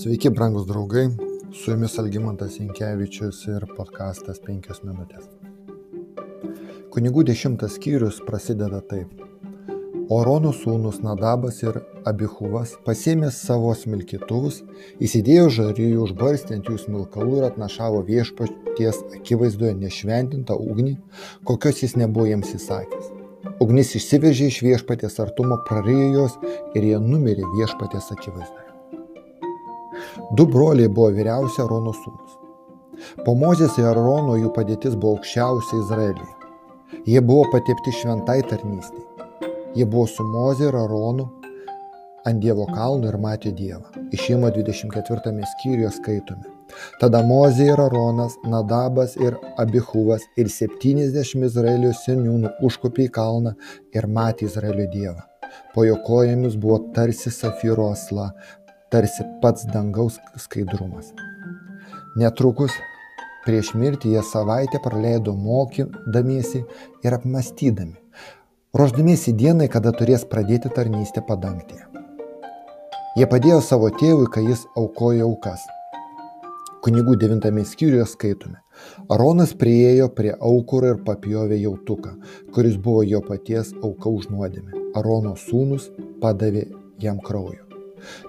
Sveiki, brangus draugai, su jumis Algymantas Inkevičius ir podkastas 5 minutės. Kunigų dešimtas skyrius prasideda taip. Orono sūnus Nadabas ir Abihuvas pasėmė savo smilkytuvus, įsidėjo žarijų užbarstį ant jų smilkalų ir atnašavo viešpaties akivaizdoje nešventintą ugnį, kokios jis nebuvo jiems įsakęs. Ugnis išsiveržė iš viešpatės artumo, prarijo juos ir jie numirė viešpatės akivaizdoje. Du broliai buvo vyriausi Arono sūnus. Po Mozės ir Arono jų padėtis buvo aukščiausia Izraelyje. Jie buvo patepti šventai tarnystėje. Jie buvo su Mozė ir Aronu ant Dievo kalno ir matė Dievą. Išėjimo 24 skyriuje skaitome. Tada Mozė ir Aronas, Nadabas ir Abihuvas ir 70 Izraelio seniūnų užkopė į kalną ir matė Izraelio Dievą. Po jo kojomis buvo tarsi safiro asla, tarsi pats dangaus skaidrumas. Netrukus prieš mirtį jie savaitę praleido mokydamiesi ir apmastydami, ruoždamiesi dienai, kada turės pradėti tarnystę padangtėje. Jie padėjo savo tėvui, kai jis aukojo aukas. Kunigų devintame skyriuje skaitome. Aronas priejo prie aukuro ir papjovė jautuką, kuris buvo jo paties auka už nuodėmę. Arono sūnus padavė jam kraujo.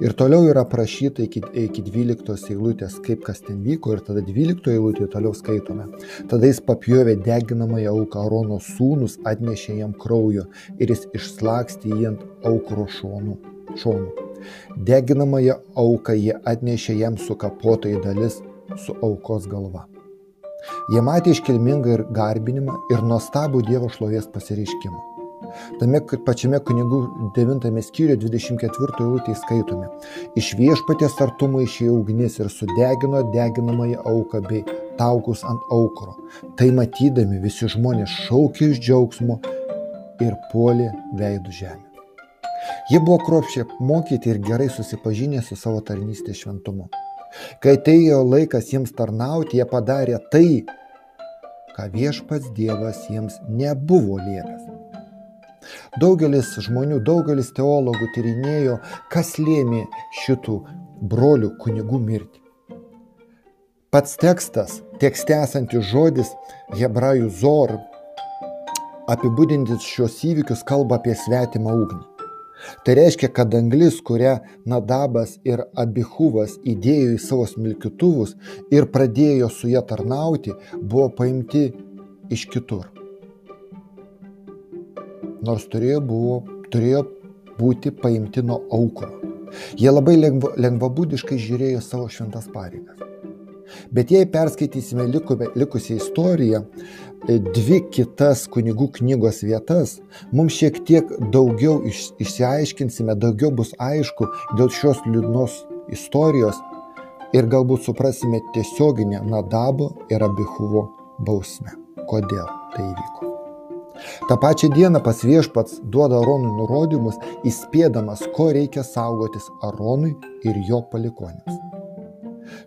Ir toliau yra aprašyta iki, iki 12 eilutės, kaip kas ten vyko, ir tada 12 eilutėje toliau skaitome. Tada jis papjovė deginamąją auką, Arono sūnus atnešė jam kraujo ir jis išslakstė jį ant aukro šonų. šonų. Deginamąją auką jie atnešė jam sukapotai dalis su aukos galva. Jie matė iškilmingą ir garbinimą ir nuostabų Dievo šlovės pasireiškimą. Tame pačiame kunigų 9 skyriuje 24 eilutėje skaitome. Iš viešpatės artumo išėjo ugnis ir sudegino deginamąją auką bei taukus ant aukro. Tai matydami visi žmonės šaukė iš džiaugsmo ir puolė veidų žemę. Jie buvo kruopščiai apmokyti ir gerai susipažinę su savo tarnystės šventumu. Kai atėjo laikas jiems tarnauti, jie padarė tai, ką viešpats Dievas jiems nebuvo liepęs. Daugelis žmonių, daugelis teologų tyrinėjo, kas lėmė šitų brolių kunigų mirtį. Pats tekstas, tekste esantis žodis hebrajų zor, apibūdintis šios įvykius kalba apie svetimą ugnį. Tai reiškia, kad anglis, kurią Nadabas ir Abihuvas įdėjo į savo smilkituvus ir pradėjo su ją tarnauti, buvo paimti iš kitur nors turėjo, buvo, turėjo būti paimti nuo aukuro. Jie labai lengva, lengvabūdiškai žiūrėjo savo šventas pareigas. Bet jei perskaitysime likusią istoriją, e, dvi kitas kunigų knygos vietas, mums šiek tiek daugiau iš, išsiaiškinsime, daugiau bus aišku dėl šios liūdnos istorijos ir galbūt suprasime tiesioginę Nadabo ir Abihuvo bausmę. Kodėl tai įvyko? Ta pačia diena pas viešpats duoda Aronui nurodymus, įspėdamas, ko reikia saugotis Aronui ir jo palikonėms.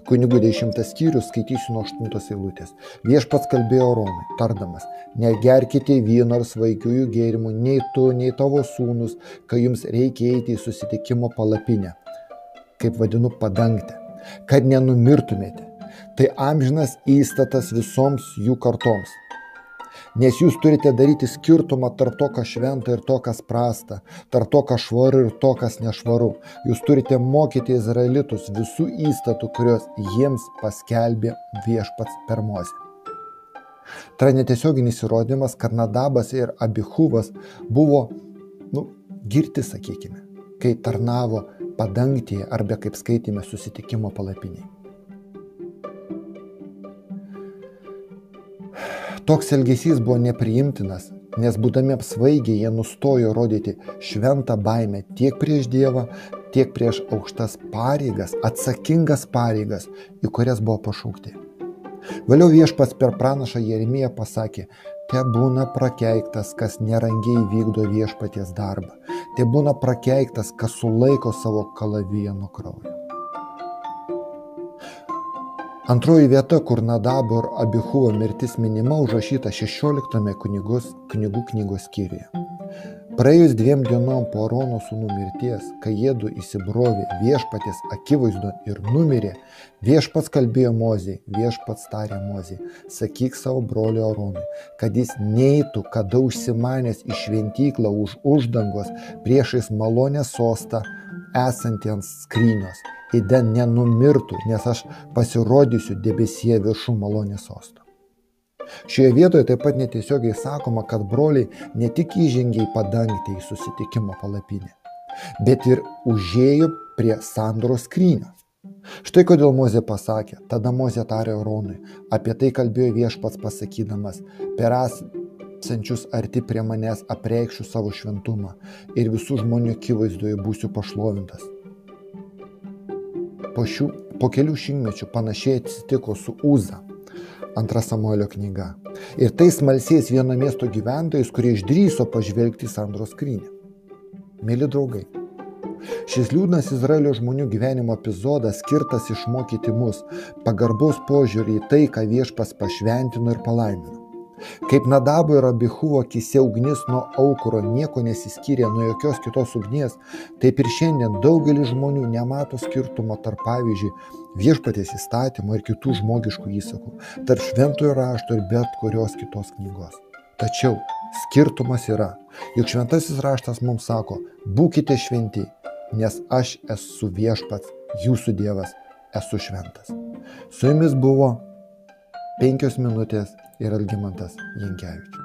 Kunigų dešimtas skyrius skaitysiu nuo aštuntos eilutės. Viešpats kalbėjo Aronui, tardamas, negerkite vyno ar svaigiųjų gėrimų, nei tu, nei tavo sūnus, kai jums reikia eiti į susitikimo palapinę, kaip vadinu padangtę, kad nenumirtumėte. Tai amžinas įstatas visoms jų kartoms Nes jūs turite daryti skirtumą tarp to, kas šventa ir to, kas prasta, tarp to, kas švaru ir to, kas nešvaru. Jūs turite mokyti izraelitus visų įstatų, kuriuos jiems paskelbė viešpats per mozę. Tai netiesioginis įrodymas, kad Nadabas ir Abihuvas buvo, nu, girti, sakykime, kai tarnavo padangtėje arba, kaip skaitėme, susitikimo palapiniai. Toks elgesys buvo nepriimtinas, nes būdami apsvaigę jie nustojo rodyti šventą baimę tiek prieš Dievą, tiek prieš aukštas pareigas, atsakingas pareigas, į kurias buvo pašaukti. Vėliau viešpats per pranašą Jeremiją pasakė, te būna prakeiktas, kas nerangiai vykdo viešpaties darbą, te būna prakeiktas, kas sulaiko savo kalaviją nuo kraujo. Antroji vieta, kur Nadabo ir Abihuvo mirtis minima, užrašyta 16 knygos, knygų knygos skyriuje. Praėjus dviem dienom po Arono sūnų mirties, kai jėdu įsibrovė viešpatės akivaizdu ir numirė, viešpats kalbėjo Mozijai, viešpats tarė Mozijai, sakyk savo broliu Aronui, kad jis neitų, kada užsimanęs į šventyklą už uždangos priešais malonę sostą esantį ant skrynios, įden nenumirtų, nes aš pasirodysiu debesie viršų malonės sosto. Šioje vietoje taip pat netiesiogiai sakoma, kad broliai ne tik įžengė į padangtę į susitikimo palapinę, bet ir užėjo prie sandoros skrynios. Štai kodėl Mozė pasakė, tada Mozė tarė Ronui, apie tai kalbėjo viešpats pasakydamas, per esančius arti prie manęs apreikščiu savo šventumą ir visų žmonių akivaizdoje būsiu pašlovintas. Po, šių, po kelių šimtmečių panašiai atsitiko su Uza antra Samuelio knyga. Ir tai smalsiais vieno miesto gyventojais, kurie išdryso pažvelgti į Sandros skrynę. Mėly draugai, šis liūdnas Izraelio žmonių gyvenimo epizodas skirtas išmokyti mus pagarbos požiūrį į tai, ką viešpas pašventino ir palaimino. Kaip Nadabo ir Abihuvo akise ugnis nuo aukuro nieko nesiskyrė nuo jokios kitos ugnies, taip ir šiandien daugelis žmonių nemato skirtumo tarp, pavyzdžiui, viešpatės įstatymo ir kitų žmogiškų įsakų, tarp šventojo rašto ir bet kurios kitos knygos. Tačiau skirtumas yra, juk šventasis raštas mums sako, būkite šventi, nes aš esu viešpats, jūsų Dievas, esu šventas. Su jumis buvo penkios minutės ir Algimantas Jankievičius.